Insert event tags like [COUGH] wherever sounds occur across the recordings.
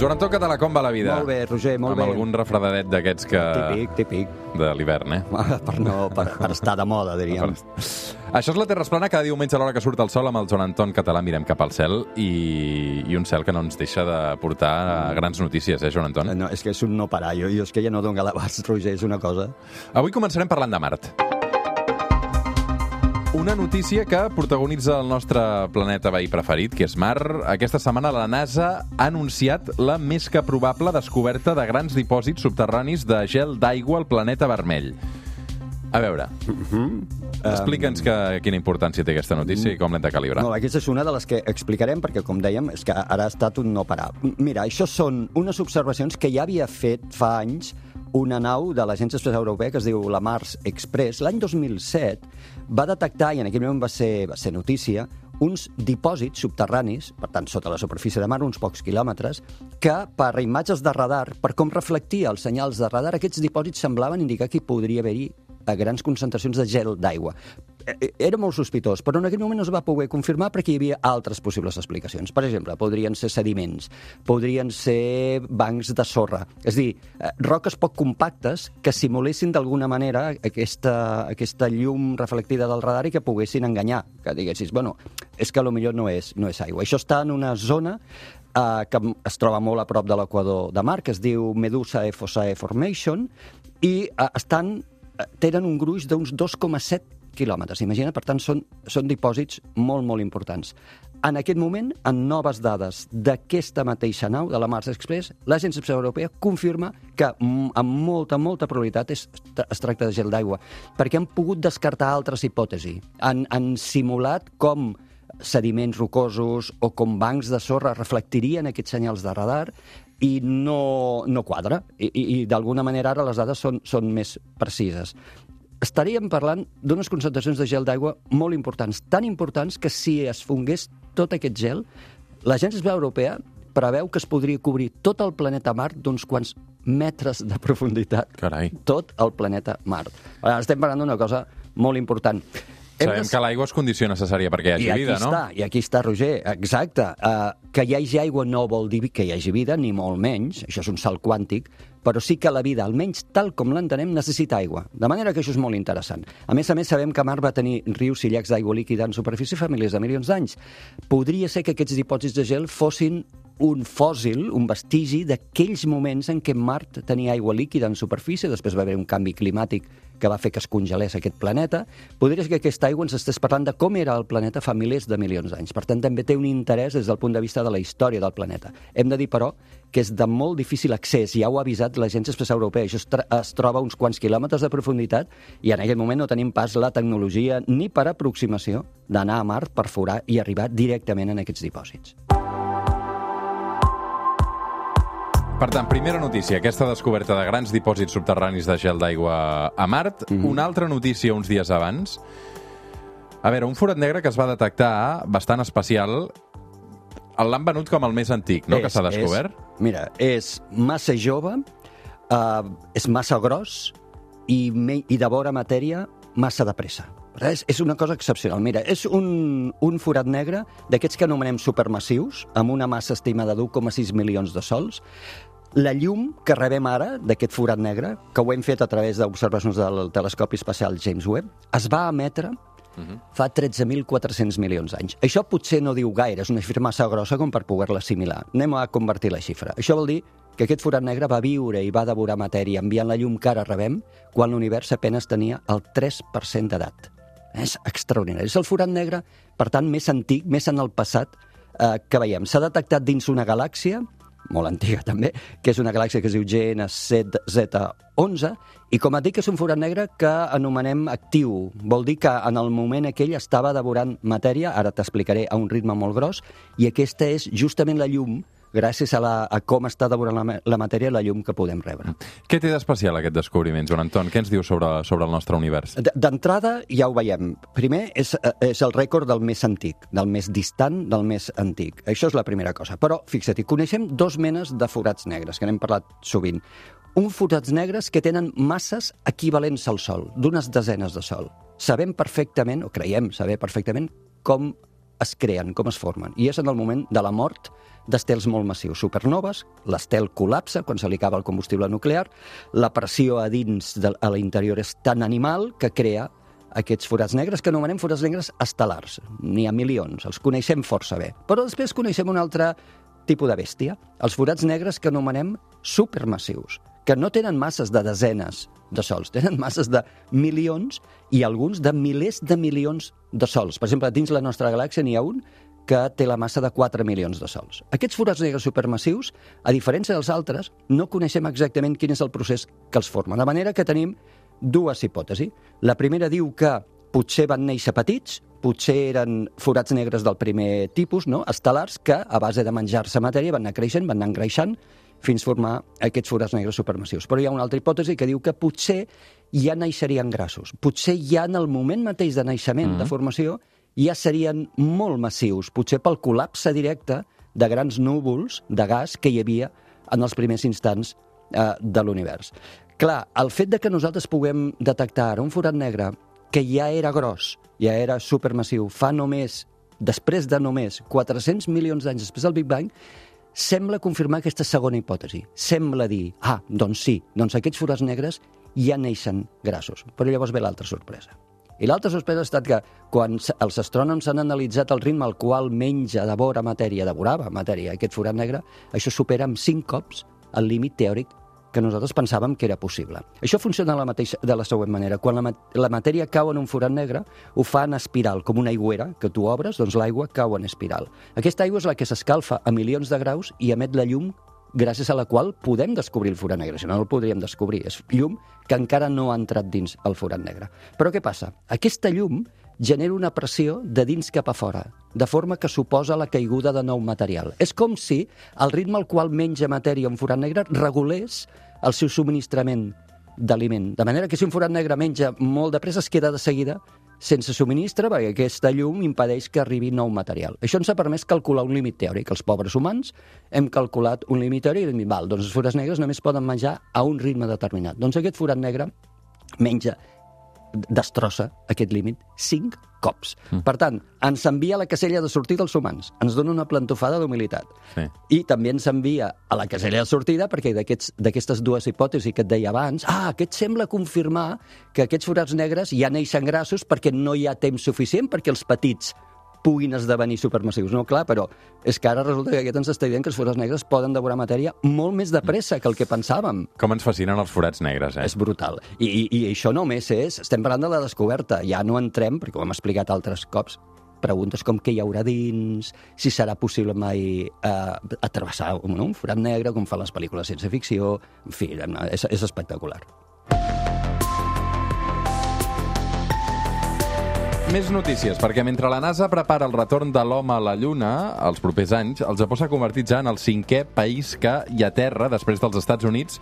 Joan Anton Català, com va la vida? Molt bé, Roger, molt Amb bé. algun refredadet d'aquests que... Típic, típic. de l'hivern, eh? Per, no, per, per [LAUGHS] estar de moda, diríem. Això és la Terra Esplana, cada diumenge a l'hora que surt el sol amb el Joan Anton Català mirem cap al cel i, i un cel que no ens deixa de portar grans notícies, eh, Joan Anton? No, és que és un no parar. Jo, jo és que ja no dono l'abast, Roger, és una cosa... Avui començarem parlant de Mart. Una notícia que protagonitza el nostre planeta veí preferit, que és Mart. Aquesta setmana la NASA ha anunciat la més que probable descoberta de grans dipòsits subterranis de gel d'aigua al planeta vermell. A veure, explica'ns que, quina importància té aquesta notícia i com l'hem de calibrar. No, aquesta és una de les que explicarem, perquè, com dèiem, és que ara ha estat un no parar. Mira, això són unes observacions que ja havia fet fa anys una nau de l'Agència Espacial Europea que es diu la Mars Express. L'any 2007 va detectar, i en aquell moment va ser, va ser notícia, uns dipòsits subterranis, per tant, sota la superfície de mar, uns pocs quilòmetres, que per imatges de radar, per com reflectia els senyals de radar, aquests dipòsits semblaven indicar que hi podria haver-hi a grans concentracions de gel d'aigua. Eh, Era molt sospitós, però en aquell moment no es va poder confirmar perquè hi havia altres possibles explicacions. Per exemple, podrien ser sediments, podrien ser bancs de sorra, és a dir, eh, roques poc compactes que simulessin d'alguna manera aquesta, aquesta llum reflectida del radar i que poguessin enganyar, que diguessis, bueno, és que millor no és, no és aigua. Això està en una zona eh, que es troba molt a prop de l'equador de mar, que es diu Medusa Ephosae Formation, i eh, estan, tenen un gruix d'uns 2,7 quilòmetres. Imagina, per tant, són, són dipòsits molt, molt importants. En aquest moment, en noves dades d'aquesta mateixa nau, de la Mars Express, l'Agència Espacial Europea confirma que mm, amb molta, molta probabilitat es, es tracta de gel d'aigua, perquè han pogut descartar altres hipòtesis. Han, han simulat com sediments rocosos o com bancs de sorra reflectirien aquests senyals de radar i no, no quadra. I, i, i d'alguna manera ara les dades són, són més precises. Estaríem parlant d'unes concentracions de gel d'aigua molt importants, tan importants que si es fongués tot aquest gel, l'Agència Europea preveu que es podria cobrir tot el planeta Mart d'uns quants metres de profunditat. Carai. Tot el planeta Mart. Estem parlant d'una cosa molt important. Sabem de- que l'aigua és condició necessària perquè hi hagi i vida, no? està, i aquí està, Roger, exacte. Uh, que hi hagi aigua no vol dir que hi hagi vida, ni molt menys, això és un salt quàntic, però sí que la vida, almenys tal com l'entenem, necessita aigua. De manera que això és molt interessant. A més a més, sabem que Mart va tenir rius i llacs d'aigua líquida en superfície fa milers de milions d'anys. Podria ser que aquests dipòsits de gel fossin un fòssil, un vestigi d'aquells moments en què Mart tenia aigua líquida en superfície, després va haver un canvi climàtic que va fer que es congelés aquest planeta, podria ser que aquesta aigua ens estés parlant de com era el planeta fa milers de milions d'anys. Per tant, també té un interès des del punt de vista de la història del planeta. Hem de dir, però, que és de molt difícil accés, ja ho ha avisat l'Agència Espacial Europea, això es, es troba a uns quants quilòmetres de profunditat i en aquest moment no tenim pas la tecnologia ni per aproximació d'anar a Mart, perforar i arribar directament en aquests dipòsits. Per tant, primera notícia, aquesta descoberta de grans dipòsits subterranis de gel d'aigua a Mart. Mhm. Una altra notícia uns dies abans. A veure, un forat negre que es va detectar bastant especial l'han venut com el més antic, no?, que s'ha descobert. És, mira, és massa jove, uh, és massa gros i, me, i devora matèria massa de pressa. És, és una cosa excepcional. Mira, és un, un forat negre d'aquests que anomenem supermassius, amb una massa estimada d'1,6 milions de sols. La llum que rebem ara d'aquest forat negre, que ho hem fet a través d'observacions del telescopi espacial James Webb, es va emetre fa 13.400 milions d'anys. Això potser no diu gaire, és una xifra massa grossa com per poder-la assimilar. Anem a convertir la xifra. Això vol dir que aquest forat negre va viure i va devorar matèria enviant la llum que ara rebem quan l'univers apenas tenia el 3% d'edat. És extraordinari. És el forat negre, per tant, més antic, més en el passat eh, que veiem. S'ha detectat dins una galàxia, molt antiga [LAUGHS] també, que és una galàxia que es diu GN7Z11, i com et dic, és un forat negre que anomenem actiu. Vol dir que en el moment aquell estava devorant matèria, ara t'explicaré, a un ritme molt gros, i aquesta és justament la llum gràcies a, la, a com està devorant la, la matèria la llum que podem rebre. Què té d'especial aquest descobriment, Joan Anton? Què ens diu sobre, sobre el nostre univers? D'entrada, ja ho veiem. Primer, és, eh, és el rècord del més antic, del més distant, del més antic. Això és la primera cosa. Però, fixa't, coneixem dos menes de forats negres, que n'hem parlat sovint. Un forats negres que tenen masses equivalents al Sol, d'unes desenes de Sol. Sabem perfectament, o creiem saber perfectament, com es creen, com es formen. I és en el moment de la mort d'estels molt massius, supernoves, l'estel col·lapsa quan se li acaba el combustible nuclear, la pressió a dins, de, a l'interior és tan animal que crea aquests forats negres que anomenem forats negres estel·lars. N'hi ha milions, els coneixem força bé. Però després coneixem un altre tipus de bèstia, els forats negres que anomenem supermassius, que no tenen masses de desenes de sols, tenen masses de milions i alguns de milers de milions de sols. Per exemple, dins la nostra galàxia n'hi ha un que té la massa de 4 milions de sols. Aquests forats negres supermassius, a diferència dels altres, no coneixem exactament quin és el procés que els forma. De manera que tenim dues hipòtesis. La primera diu que potser van néixer petits, potser eren forats negres del primer tipus, no? estel·lars, que a base de menjar-se matèria van anar creixent, van anar engreixant, fins formar aquests forats negres supermassius. Però hi ha una altra hipòtesi que diu que potser ja naixerien grassos. Potser ja en el moment mateix de naixement, mm -hmm. de formació, ja serien molt massius, potser pel col·lapse directe de grans núvols de gas que hi havia en els primers instants eh, de l'univers. Clar, el fet de que nosaltres puguem detectar un forat negre que ja era gros, ja era supermassiu, fa només, després de només 400 milions d'anys després del Big Bang, sembla confirmar aquesta segona hipòtesi. Sembla dir, ah, doncs sí, doncs aquests forats negres ja neixen grassos. Però llavors ve l'altra sorpresa. I l'altra sorpresa ha estat que quan els astrònoms han analitzat el ritme al qual menja, devora matèria, devorava matèria, aquest forat negre, això supera amb cinc cops el límit teòric que nosaltres pensàvem que era possible. Això funciona de la, mateixa, de la següent manera. Quan la, la matèria cau en un forat negre, ho fa en espiral, com una aigüera, que tu obres, doncs l'aigua cau en espiral. Aquesta aigua és la que s'escalfa a milions de graus i emet la llum gràcies a la qual podem descobrir el forat negre, si no, no el podríem descobrir. És llum que encara no ha entrat dins el forat negre. Però què passa? Aquesta llum genera una pressió de dins cap a fora, de forma que suposa la caiguda de nou material. És com si el ritme al qual menja matèria un forat negre regulés el seu subministrament d'aliment. De manera que si un forat negre menja molt de pressa, es queda de seguida sense subministre perquè aquesta llum impedeix que arribi nou material. Això ens ha permès calcular un límit teòric. Els pobres humans hem calculat un límit teòric i dit, val, doncs els forats negres només poden menjar a un ritme determinat. Doncs aquest forat negre menja destrossa aquest límit cinc cops. Mm. Per tant, ens envia a la casella de sortida als humans. Ens dona una plantofada d'humilitat. Sí. I també ens envia a la casella de sortida perquè d'aquestes dues hipòtesis que et deia abans, ah, aquest sembla confirmar que aquests forats negres ja neixen grassos perquè no hi ha temps suficient perquè els petits puguin esdevenir supermassius. No, clar, però és que ara resulta que aquest ens està dient que els forats negres poden devorar matèria molt més de pressa que el que pensàvem. Com ens fascinen els forats negres, eh? És brutal. I, i, I això només és... Estem parlant de la descoberta. Ja no entrem, perquè ho hem explicat altres cops, preguntes com què hi haurà dins, si serà possible mai eh, atravessar un, un forat negre, com fan les pel·lícules de ciència-ficció... En fi, és, és espectacular. Més notícies, perquè mentre la NASA prepara el retorn de l'home a la Lluna els propers anys, el Japó s'ha convertit ja en el cinquè país que hi aterra després dels Estats Units,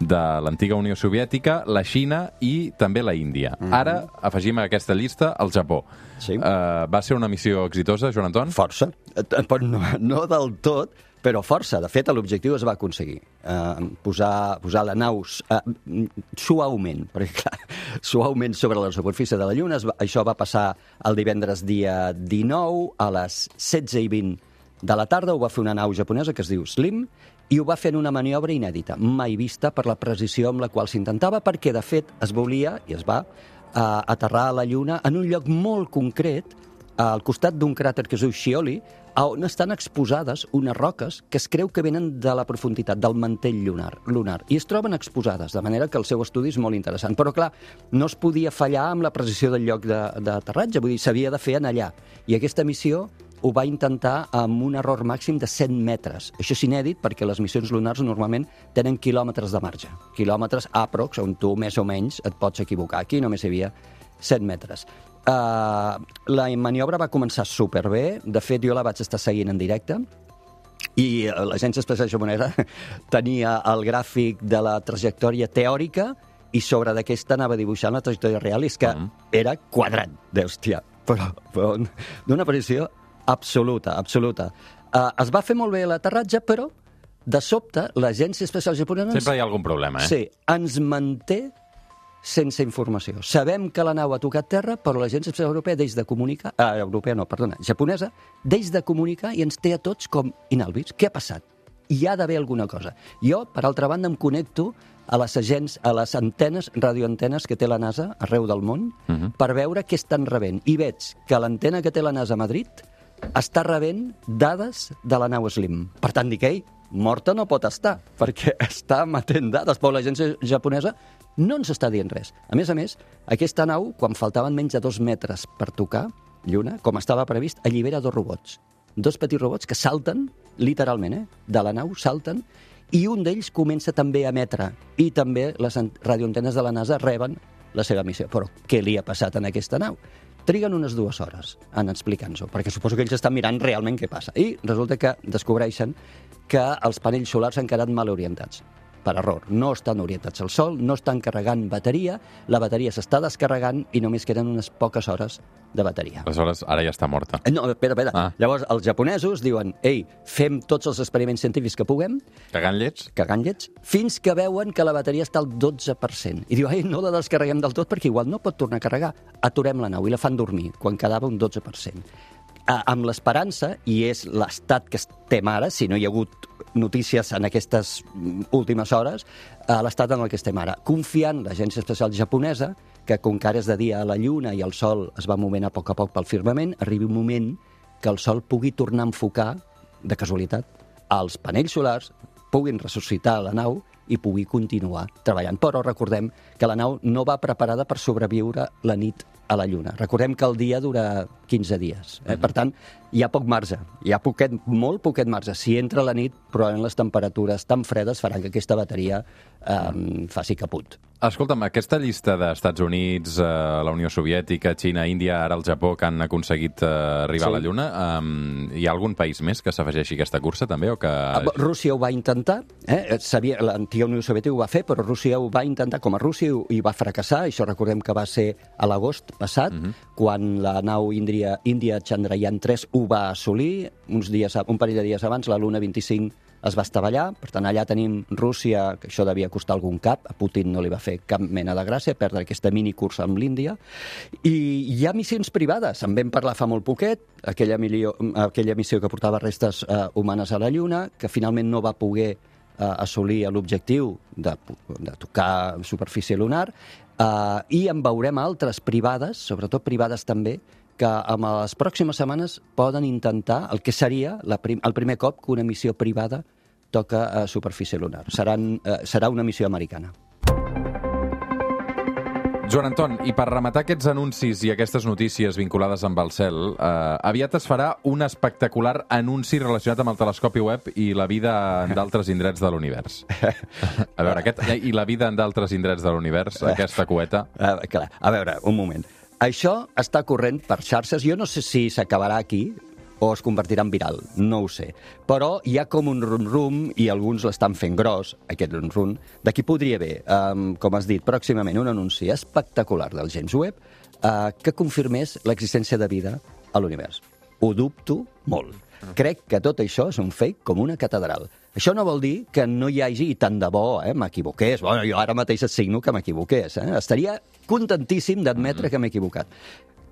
de l'antiga Unió Soviètica, la Xina i també la Índia. Mm -hmm. Ara afegim a aquesta llista el Japó. Sí. Uh, va ser una missió exitosa, Joan Anton? Força. No, no del tot, però força. De fet, l'objectiu es va aconseguir. Eh, posar, posar la nau eh, suaument, perquè clar, suaument sobre la superfície de la Lluna. Es va, això va passar el divendres dia 19 a les 16 i 20 de la tarda. Ho va fer una nau japonesa que es diu Slim i ho va fer en una maniobra inèdita, mai vista per la precisió amb la qual s'intentava, perquè, de fet, es volia, i es va, eh, aterrar a la Lluna en un lloc molt concret, al costat d'un cràter que es diu on estan exposades unes roques que es creu que venen de la profunditat del mantell lunar, lunar i es troben exposades, de manera que el seu estudi és molt interessant. Però, clar, no es podia fallar amb la precisió del lloc d'aterratge, vull dir, s'havia de fer en allà. I aquesta missió ho va intentar amb un error màxim de 100 metres. Això és inèdit perquè les missions lunars normalment tenen quilòmetres de marge. Quilòmetres aprox, on tu més o menys et pots equivocar. Aquí només hi havia 100 metres. Uh, la maniobra va començar superbé. De fet, jo la vaig estar seguint en directe. I eh, l'Agència Espacial Japonesa [LAUGHS] tenia el gràfic de la trajectòria teòrica i sobre d'aquesta anava dibuixant la trajectòria real, i és que Mhm. era quadrat, de hòstia, però, però d'una precisió absoluta, absoluta. Uh, es va fer molt bé l'aterratge, però de sobte l'Agència Espacial Japonesa... ens- Sempre hi ha algun problema, eh? Sí, ens manté sense informació. Sabem que la nau ha tocat terra, però l'Agència Espacial Europea deix de comunicar... Eh, europea no, perdona, japonesa, deix de comunicar i ens té a tots com inàlbits. Què ha passat? Hi ha d'haver alguna cosa. Jo, per altra banda, em connecto a les agents, a les antenes, radioantenes que té la NASA arreu del món, Mhm. per veure què estan rebent. I veig que l'antena que té la NASA a Madrid està rebent dades de la nau Slim. Per tant, dic, ei, morta no pot estar, perquè [LAUGHS] està emetent dades, però l'agència japonesa no ens està dient res. A més a més, aquesta nau, quan faltaven menys de dos metres per tocar lluna, com estava previst, allibera dos robots. Dos petits robots que salten, literalment, eh? de la nau, salten, i un d'ells comença també a emetre. I també les an- radioantenes de la NASA reben la seva missió. Però què li ha passat en aquesta nau? Triguen unes dues hores en explicar-nos-ho, perquè suposo que ells estan mirant realment què passa. I resulta que descobreixen que els panells solars han quedat mal orientats per error. No estan orientats al sol, no estan carregant bateria, la bateria s'està descarregant i només queden unes poques hores de bateria. Aleshores, ara ja està morta. No, espera, espera. Ah. Llavors, els japonesos diuen, ei, fem tots els experiments científics que puguem, Cagant llets? cagant llets, fins que veuen que la bateria està al 12%. I diu, ai, no la descarreguem del tot perquè igual no pot tornar a carregar. Aturem la nau i la fan dormir, quan quedava un 12%. Amb l'esperança, i és l'estat que estem ara, si no hi ha hagut notícies en aquestes últimes hores, a l'estat en el que estem ara, confiant l'Agència Espacial Japonesa, que com que ara és de dia a la Lluna i el Sol es va movent a poc a poc pel firmament, arribi un moment que el Sol pugui tornar a enfocar, de casualitat, els panells solars puguin ressuscitar la nau i pugui continuar treballant. Però recordem que la nau no va preparada per sobreviure la nit a la Lluna. Recordem que el dia dura 15 dies. Eh? Per tant, hi ha poc marge, hi ha poquet, molt poquet marge. Si entra la nit, probablement les temperatures tan fredes faran que aquesta bateria eh, faci caput. Escolta'm, aquesta llista d'Estats Units, eh, la Unió Soviètica, Xina, Índia, ara el Japó, que han aconseguit eh, arribar Sí. a la Lluna, eh, hi ha algun país més que s'afegeixi a aquesta cursa, també? O que... Ah, Rússia ho va intentar, eh? Sabia, l'antiga Unió Soviètica ho va fer, però Rússia ho va intentar com a Rússia i va fracassar. Això recordem que va ser a l'agost passat, quan la nau Índia, Índia Chandrayaan 3 ho va assolir. Uns dies, un parell de dies abans, la Luna 25 es va estavellar. Per tant, allà tenim Rússia, que això devia costar algun cap. A Putin no li va fer cap mena de gràcia perdre aquesta minicursa amb l'Índia. I hi ha missions privades. En vam parlar fa molt poquet, aquella, milio, aquella missió que portava restes eh, humanes a la Lluna, que finalment no va poder eh, assolir l'objectiu de, de tocar superfície lunar, eh, i en veurem altres privades, sobretot privades també, que en les pròximes setmanes poden intentar el que seria la prim, el primer cop que una missió privada toca a superfície lunar. Seran, eh, serà una missió americana. Joan Anton, i per rematar aquests anuncis i aquestes notícies vinculades amb el cel, eh, aviat es farà un espectacular anunci relacionat amb el telescopi web i la vida en d'altres indrets de l'univers. A veure, aquest, i la vida en d'altres indrets de l'univers, aquesta coeta... Uh, clar, a veure, un moment. Això està corrent per xarxes. Jo no sé si s'acabarà aquí o es convertirà en viral, no ho sé. Però hi ha com un rum-rum i alguns l'estan fent gros, aquest rum-rum, de qui podria haver, um, com has dit, pròximament un anunci espectacular del James Webb uh, que confirmés l'existència de vida a l'univers. Ho dubto molt. Crec que tot això és un fake com una catedral. Això no vol dir que no hi hagi, i tant de bo, eh, m'equivoqués. Bueno, jo ara mateix et signo que m'equivoqués. Eh? Estaria contentíssim d'admetre que m'he equivocat.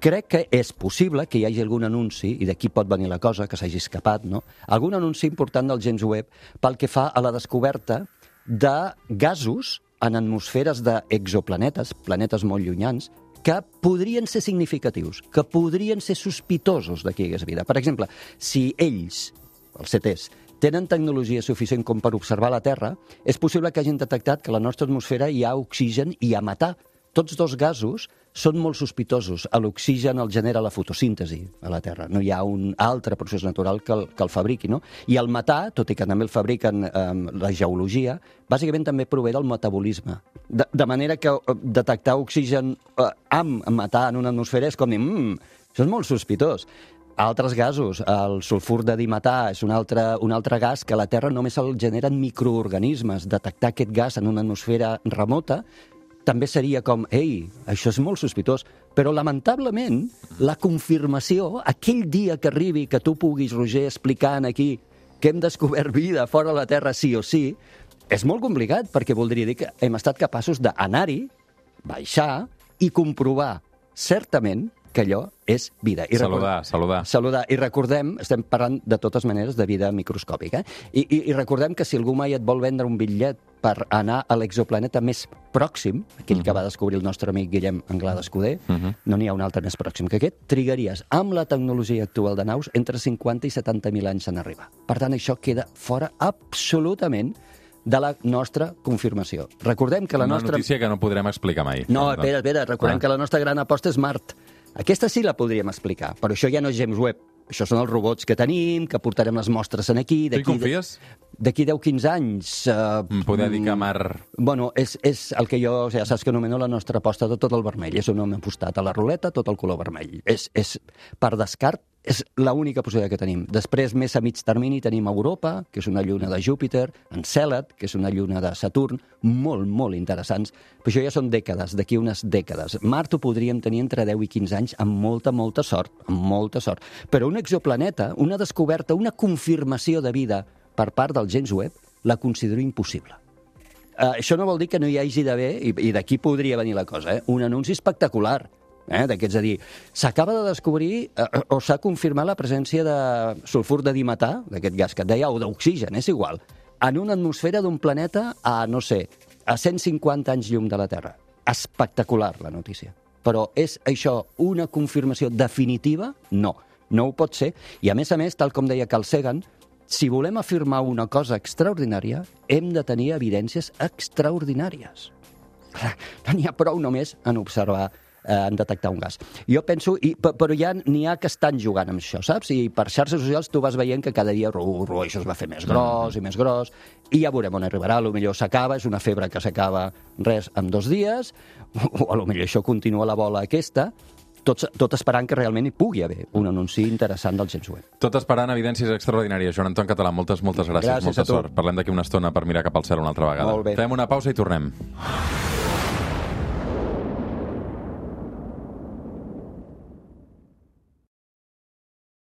Crec que és possible que hi hagi algun anunci, i d'aquí pot venir la cosa, que s'hagi escapat, no? algun anunci important del James Webb pel que fa a la descoberta de gasos en atmosferes d'exoplanetes, planetes molt llunyans, que podrien ser significatius, que podrien ser sospitosos de que hi hagués vida. Per exemple, si ells, els CTs, tenen tecnologia suficient com per observar la Terra, és possible que hagin detectat que a la nostra atmosfera hi ha oxigen i a matar. Tots dos gasos són molt sospitosos. L'oxigen el genera la fotosíntesi a la Terra. No hi ha un altre procés natural que el, que el fabriqui. No? I el matar, tot i que també el fabriquen eh, la geologia, bàsicament també prové del metabolisme. De, de manera que eh, detectar oxigen eh, amb matar en una atmosfera és com dir, mmm, això és molt sospitós. altres gasos. El sulfur de dimetà és un altre, un altre gas que a la Terra només el generen microorganismes. Detectar aquest gas en una atmosfera remota també seria com, ei, això és molt sospitós. Però, lamentablement, la confirmació, aquell dia que arribi, que tu puguis, Roger, explicant aquí que hem descobert vida fora de la Terra sí o sí, és molt complicat, perquè voldria dir que hem estat capaços d'anar-hi, baixar i comprovar certament que allò és vida. I Saludar, saludar. Saludar. I recordem, estem parlant de totes maneres de vida microscòpica, eh? I, i, i recordem que si algú mai et vol vendre un bitllet per anar a l'exoplaneta més pròxim, aquell uh -huh. que va descobrir el nostre amic Guillem Anglada Escudé, uh -huh. no n'hi ha un altre més pròxim que aquest, trigaries, amb la tecnologia actual de naus, entre 50 i 70.000 anys en arribar. Per tant, això queda fora absolutament de la nostra confirmació. Recordem que la Una nostra... notícia que no podrem explicar mai. No, espera, espera, recordem Ah. que la nostra gran aposta és Mart. Aquesta sí la podríem explicar, però això ja no és James Webb. Això són els robots que tenim, que portarem les mostres en aquí... Tu hi confies? D'aquí 10-15 anys... Em poder dedicar a mar... Bueno, és, és el que jo, ja saps que anomeno la nostra aposta de tot el vermell. És on hem apostat a la ruleta, tot el color vermell. És, és per descart, és l'única possibilitat que tenim. Després, més a mig termini, tenim Europa, que és una lluna de Júpiter, Encèlad, que és una lluna de Saturn, molt, molt interessants. Però això ja són dècades, d'aquí unes dècades. Mart ho podríem tenir entre 10 i 15 anys amb molta, molta sort, amb molta sort. Però un exoplaneta, una descoberta, una confirmació de vida per part del James Webb, la considero impossible. Uh, això no vol dir que no hi hagi d'haver, i, i d'aquí podria venir la cosa, eh? un anunci espectacular. Eh? D'aquests a dir, s'acaba de descobrir eh, o s'ha confirmat la presència de sulfur de dimetà, d'aquest gas que et deia, o d'oxigen, és igual, en una atmosfera d'un planeta a, no sé, a 150 anys llum de la Terra. Espectacular, la notícia. Però és això una confirmació definitiva? No, no ho pot ser. I a més a més, tal com deia Carl Sagan, si volem afirmar una cosa extraordinària, hem de tenir evidències extraordinàries. [LAUGHS] No n'hi ha prou només en observar eh, en detectar un gas. Jo penso, i, pe- però ja n'hi ha que estan jugant amb això, saps? I per xarxes socials tu vas veient que cada dia ru, ru, això es va fer més gros i més gros, i ja veurem on arribarà. A lo millor s'acaba, és una febre que s'acaba res en dos dies, [LAUGHS] o a lo millor això continua la bola aquesta, tot, tot esperant que realment hi pugui haver un anunci interessant del James Webb. Tot esperant evidències extraordinàries. Joan Anton Català, moltes, moltes gràcies. Gràcies molta sort. Parlem d'aquí una estona per mirar cap al cel una altra vegada. Fem una pausa i tornem.